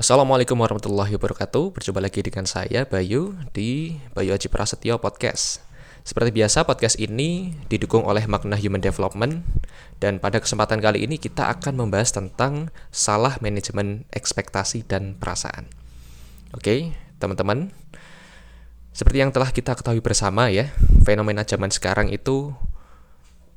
Assalamualaikum warahmatullahi wabarakatuh. Berjumpa lagi dengan saya Bayu di Bayu Aji Prasetyo Podcast. Seperti biasa podcast ini didukung oleh makna human development. Dan pada kesempatan kali ini kita akan membahas tentang salah manajemen ekspektasi dan perasaan. Oke teman-teman. Seperti yang telah kita ketahui bersama ya Fenomena zaman sekarang itu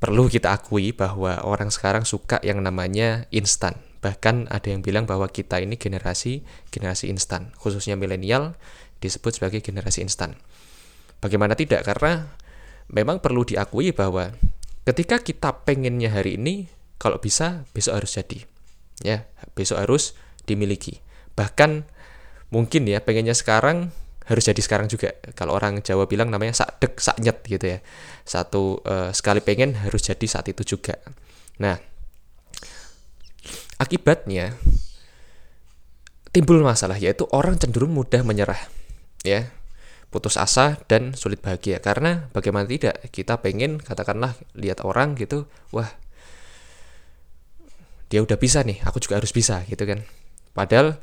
perlu kita akui bahwa orang sekarang suka yang namanya instan Bahkan ada yang bilang bahwa kita ini generasi generasi instan, khususnya milenial disebut sebagai generasi instan. Bagaimana tidak? Karena memang perlu diakui bahwa ketika kita pengennya hari ini, kalau bisa besok harus jadi. Ya, besok harus dimiliki. Bahkan mungkin ya pengennya sekarang harus jadi sekarang juga. Kalau orang Jawa bilang namanya sak dek sak nyet gitu ya. Satu uh, sekali pengen harus jadi saat itu juga. Nah, Akibatnya timbul masalah yaitu orang cenderung mudah menyerah ya. Putus asa dan sulit bahagia. Karena bagaimana tidak? Kita pengen katakanlah lihat orang gitu wah dia udah bisa nih aku juga harus bisa gitu kan. Padahal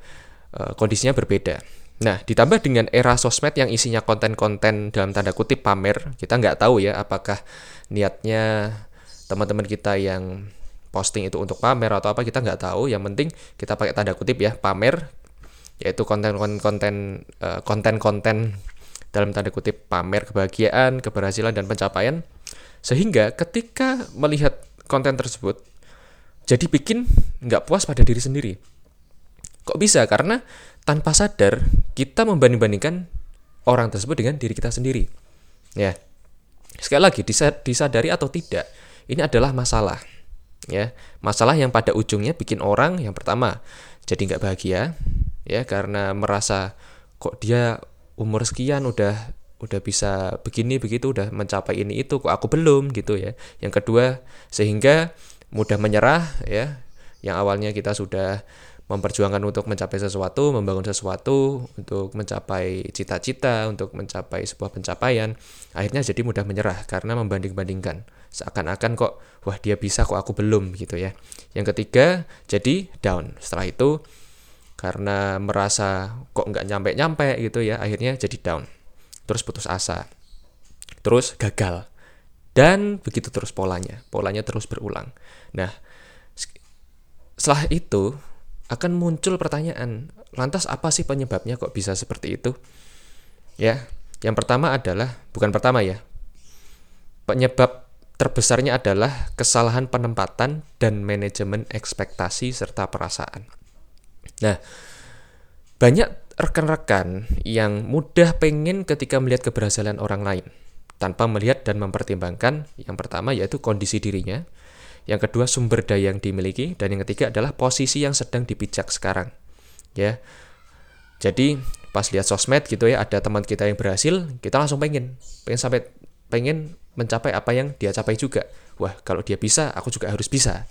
e, kondisinya berbeda. Nah ditambah dengan era sosmed yang isinya konten-konten dalam tanda kutip pamer kita nggak tahu ya apakah niatnya teman-teman kita yang posting itu untuk pamer atau apa kita nggak tahu. Yang penting kita pakai tanda kutip ya pamer yaitu konten-konten eh, konten-konten dalam tanda kutip pamer kebahagiaan keberhasilan dan pencapaian. Sehingga ketika melihat konten tersebut jadi bikin nggak puas pada diri sendiri. Kok bisa? Karena tanpa sadar kita membanding-bandingkan orang tersebut dengan diri kita sendiri. Ya. Sekali lagi disadari atau tidak ini adalah masalah ya. Masalah yang pada ujungnya bikin orang yang pertama jadi nggak bahagia ya karena merasa kok dia umur sekian udah udah bisa begini begitu udah mencapai ini itu kok aku belum gitu ya. Yang kedua sehingga mudah menyerah ya. Yang awalnya kita sudah memperjuangkan untuk mencapai sesuatu, membangun sesuatu, untuk mencapai cita-cita, untuk mencapai sebuah pencapaian, akhirnya jadi mudah menyerah karena membanding-bandingkan. Seakan-akan kok, wah dia bisa kok aku belum gitu ya. Yang ketiga, jadi down. Setelah itu, karena merasa kok nggak nyampe-nyampe gitu ya, akhirnya jadi down. Terus putus asa. Terus gagal. Dan begitu terus polanya. Polanya terus berulang. Nah, setelah itu akan muncul pertanyaan, lantas apa sih penyebabnya kok bisa seperti itu? Ya, yang pertama adalah bukan pertama ya. Penyebab terbesarnya adalah kesalahan penempatan dan manajemen ekspektasi serta perasaan. Nah, banyak rekan-rekan yang mudah pengen ketika melihat keberhasilan orang lain tanpa melihat dan mempertimbangkan yang pertama yaitu kondisi dirinya, yang kedua sumber daya yang dimiliki, dan yang ketiga adalah posisi yang sedang dipijak sekarang. Ya, jadi pas lihat sosmed gitu ya ada teman kita yang berhasil, kita langsung pengen, pengen sampai pengen mencapai apa yang dia capai juga. Wah, kalau dia bisa, aku juga harus bisa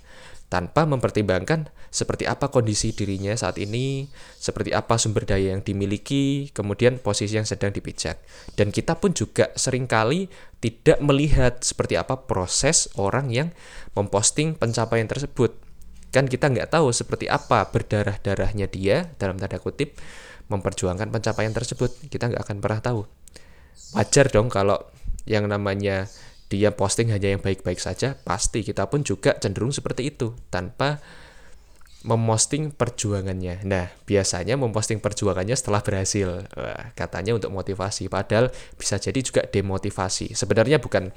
tanpa mempertimbangkan seperti apa kondisi dirinya saat ini, seperti apa sumber daya yang dimiliki, kemudian posisi yang sedang dipijak. Dan kita pun juga sering kali tidak melihat seperti apa proses orang yang memposting pencapaian tersebut. Kan kita nggak tahu seperti apa berdarah-darahnya dia, dalam tanda kutip, memperjuangkan pencapaian tersebut. Kita nggak akan pernah tahu. Wajar dong kalau yang namanya dia posting hanya yang baik-baik saja, pasti kita pun juga cenderung seperti itu tanpa memposting perjuangannya. Nah, biasanya memposting perjuangannya setelah berhasil. Katanya untuk motivasi, padahal bisa jadi juga demotivasi. Sebenarnya bukan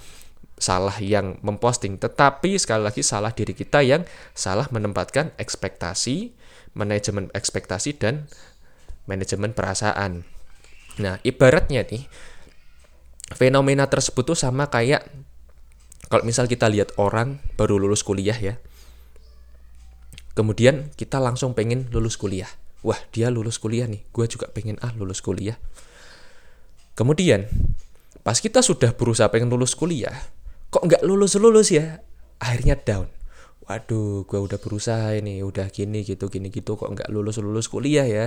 salah yang memposting, tetapi sekali lagi salah diri kita yang salah menempatkan ekspektasi, manajemen ekspektasi dan manajemen perasaan. Nah, ibaratnya nih fenomena tersebut tuh sama kayak kalau misal kita lihat orang baru lulus kuliah ya. Kemudian kita langsung pengen lulus kuliah. Wah dia lulus kuliah nih. Gue juga pengen ah lulus kuliah. Kemudian pas kita sudah berusaha pengen lulus kuliah kok nggak lulus lulus ya? Akhirnya down. Waduh gue udah berusaha ini udah gini gitu gini gitu kok nggak lulus lulus kuliah ya?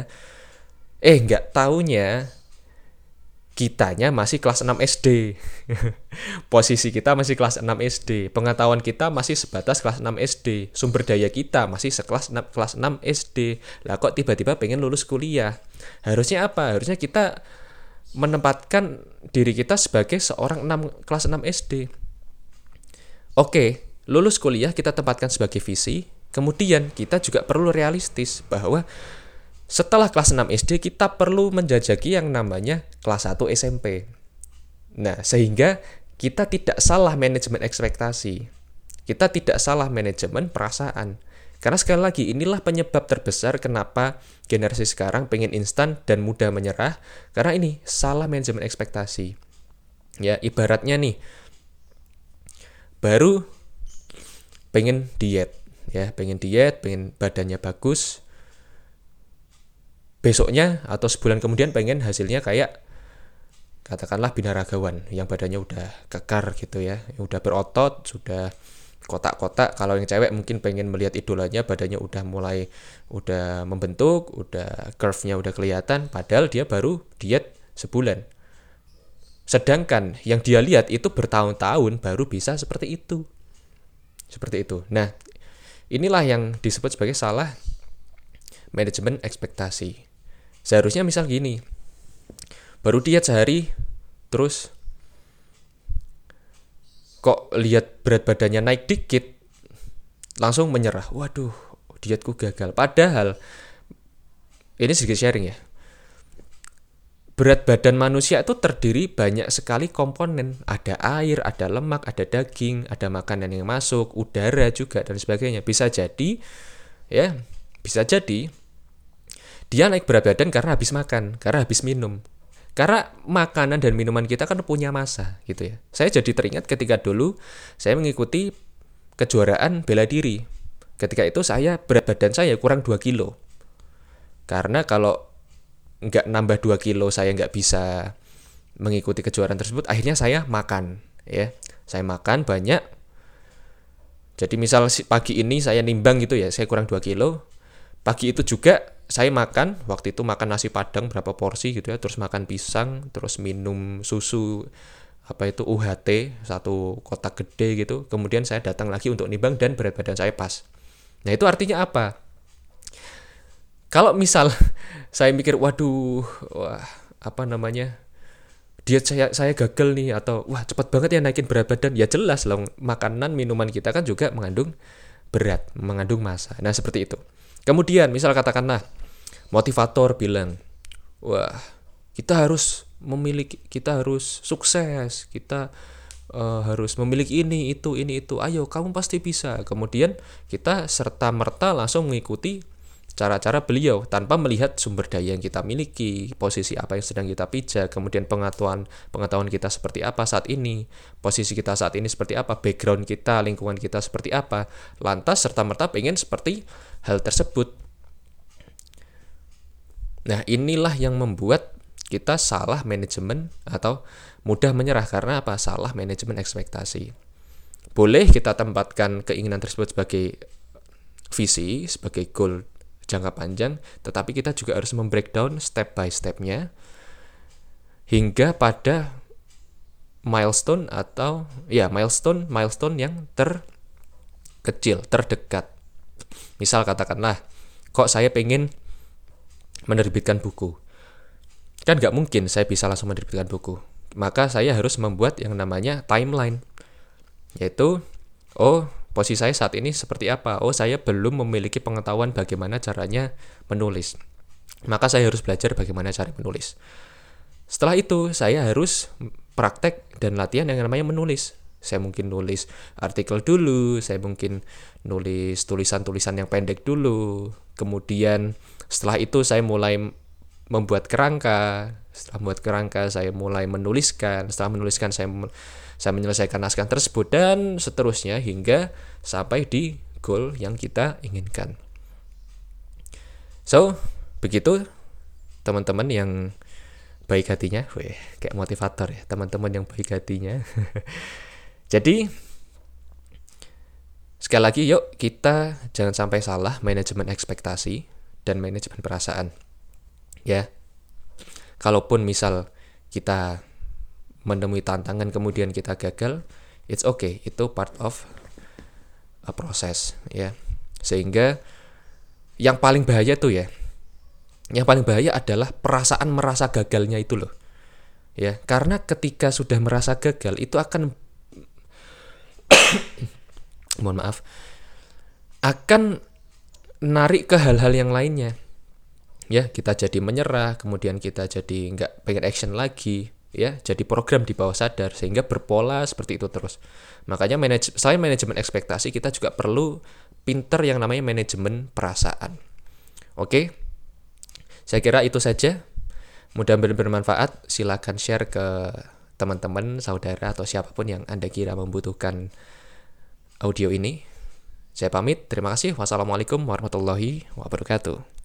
Eh nggak taunya kitanya masih kelas 6 SD. Posisi kita masih kelas 6 SD. Pengetahuan kita masih sebatas kelas 6 SD. Sumber daya kita masih sekelas 6, kelas 6 SD. Lah kok tiba-tiba pengen lulus kuliah? Harusnya apa? Harusnya kita menempatkan diri kita sebagai seorang 6, kelas 6 SD. Oke, lulus kuliah kita tempatkan sebagai visi. Kemudian kita juga perlu realistis bahwa setelah kelas 6 SD kita perlu menjajaki yang namanya kelas 1 SMP. Nah, sehingga kita tidak salah manajemen ekspektasi. Kita tidak salah manajemen perasaan. Karena sekali lagi inilah penyebab terbesar kenapa generasi sekarang pengen instan dan mudah menyerah karena ini salah manajemen ekspektasi. Ya, ibaratnya nih baru pengen diet ya, pengen diet, pengen badannya bagus, besoknya atau sebulan kemudian pengen hasilnya kayak katakanlah binaragawan yang badannya udah kekar gitu ya, udah berotot, sudah kotak-kotak. Kalau yang cewek mungkin pengen melihat idolanya badannya udah mulai udah membentuk, udah curve-nya udah kelihatan, padahal dia baru diet sebulan. Sedangkan yang dia lihat itu bertahun-tahun baru bisa seperti itu. Seperti itu. Nah, inilah yang disebut sebagai salah manajemen ekspektasi. Seharusnya misal gini, baru diet sehari, terus kok lihat berat badannya naik dikit, langsung menyerah. Waduh, dietku gagal. Padahal, ini sedikit sharing ya, berat badan manusia itu terdiri banyak sekali komponen. Ada air, ada lemak, ada daging, ada makanan yang masuk, udara juga dan sebagainya. Bisa jadi ya, bisa jadi dia naik berat badan karena habis makan, karena habis minum. Karena makanan dan minuman kita kan punya masa gitu ya. Saya jadi teringat ketika dulu saya mengikuti kejuaraan bela diri. Ketika itu saya berat badan saya kurang 2 kilo. Karena kalau nggak nambah 2 kilo saya nggak bisa mengikuti kejuaraan tersebut, akhirnya saya makan ya. Saya makan banyak. Jadi misal pagi ini saya nimbang gitu ya, saya kurang 2 kilo. Pagi itu juga saya makan waktu itu makan nasi padang berapa porsi gitu ya terus makan pisang terus minum susu apa itu UHT satu kotak gede gitu. Kemudian saya datang lagi untuk nimbang dan berat badan saya pas. Nah itu artinya apa? Kalau misal saya mikir waduh wah apa namanya diet saya saya gagal nih atau wah cepat banget ya naikin berat badan ya jelas loh makanan minuman kita kan juga mengandung berat mengandung massa. Nah seperti itu Kemudian misal katakanlah motivator bilang, wah kita harus memiliki, kita harus sukses, kita uh, harus memiliki ini itu ini itu. Ayo kamu pasti bisa. Kemudian kita serta merta langsung mengikuti cara-cara beliau tanpa melihat sumber daya yang kita miliki, posisi apa yang sedang kita pijak, kemudian pengetahuan pengetahuan kita seperti apa saat ini, posisi kita saat ini seperti apa, background kita, lingkungan kita seperti apa. Lantas serta merta pengen seperti hal tersebut. Nah, inilah yang membuat kita salah manajemen atau mudah menyerah karena apa? Salah manajemen ekspektasi. Boleh kita tempatkan keinginan tersebut sebagai visi, sebagai goal jangka panjang, tetapi kita juga harus membreakdown step by stepnya hingga pada milestone atau ya milestone milestone yang terkecil, terdekat. Misal katakanlah, kok saya pengen menerbitkan buku. Kan nggak mungkin saya bisa langsung menerbitkan buku. Maka saya harus membuat yang namanya timeline. Yaitu, oh posisi saya saat ini seperti apa? Oh saya belum memiliki pengetahuan bagaimana caranya menulis. Maka saya harus belajar bagaimana cara menulis. Setelah itu, saya harus praktek dan latihan yang namanya menulis saya mungkin nulis artikel dulu, saya mungkin nulis tulisan-tulisan yang pendek dulu. Kemudian setelah itu saya mulai membuat kerangka. Setelah membuat kerangka, saya mulai menuliskan. Setelah menuliskan, saya saya menyelesaikan naskah tersebut dan seterusnya hingga sampai di goal yang kita inginkan. So, begitu teman-teman yang baik hatinya, weh, kayak motivator ya, teman-teman yang baik hatinya. Jadi sekali lagi yuk kita jangan sampai salah manajemen ekspektasi dan manajemen perasaan. Ya. Kalaupun misal kita menemui tantangan kemudian kita gagal it's okay itu part of a process ya sehingga yang paling bahaya tuh ya yang paling bahaya adalah perasaan merasa gagalnya itu loh ya karena ketika sudah merasa gagal itu akan mohon maaf. Akan narik ke hal-hal yang lainnya. Ya kita jadi menyerah kemudian kita jadi nggak pengen action lagi ya jadi program di bawah sadar sehingga berpola seperti itu terus. Makanya manaj selain manajemen ekspektasi kita juga perlu pinter yang namanya manajemen perasaan. Oke? Saya kira itu saja. Mudah-mudahan bermanfaat. Silakan share ke teman-teman saudara atau siapa pun yang anda kira membutuhkan audio ini saya pamit. Terima kasih. Wassalamualaikum warahmatullahi wabarakatuh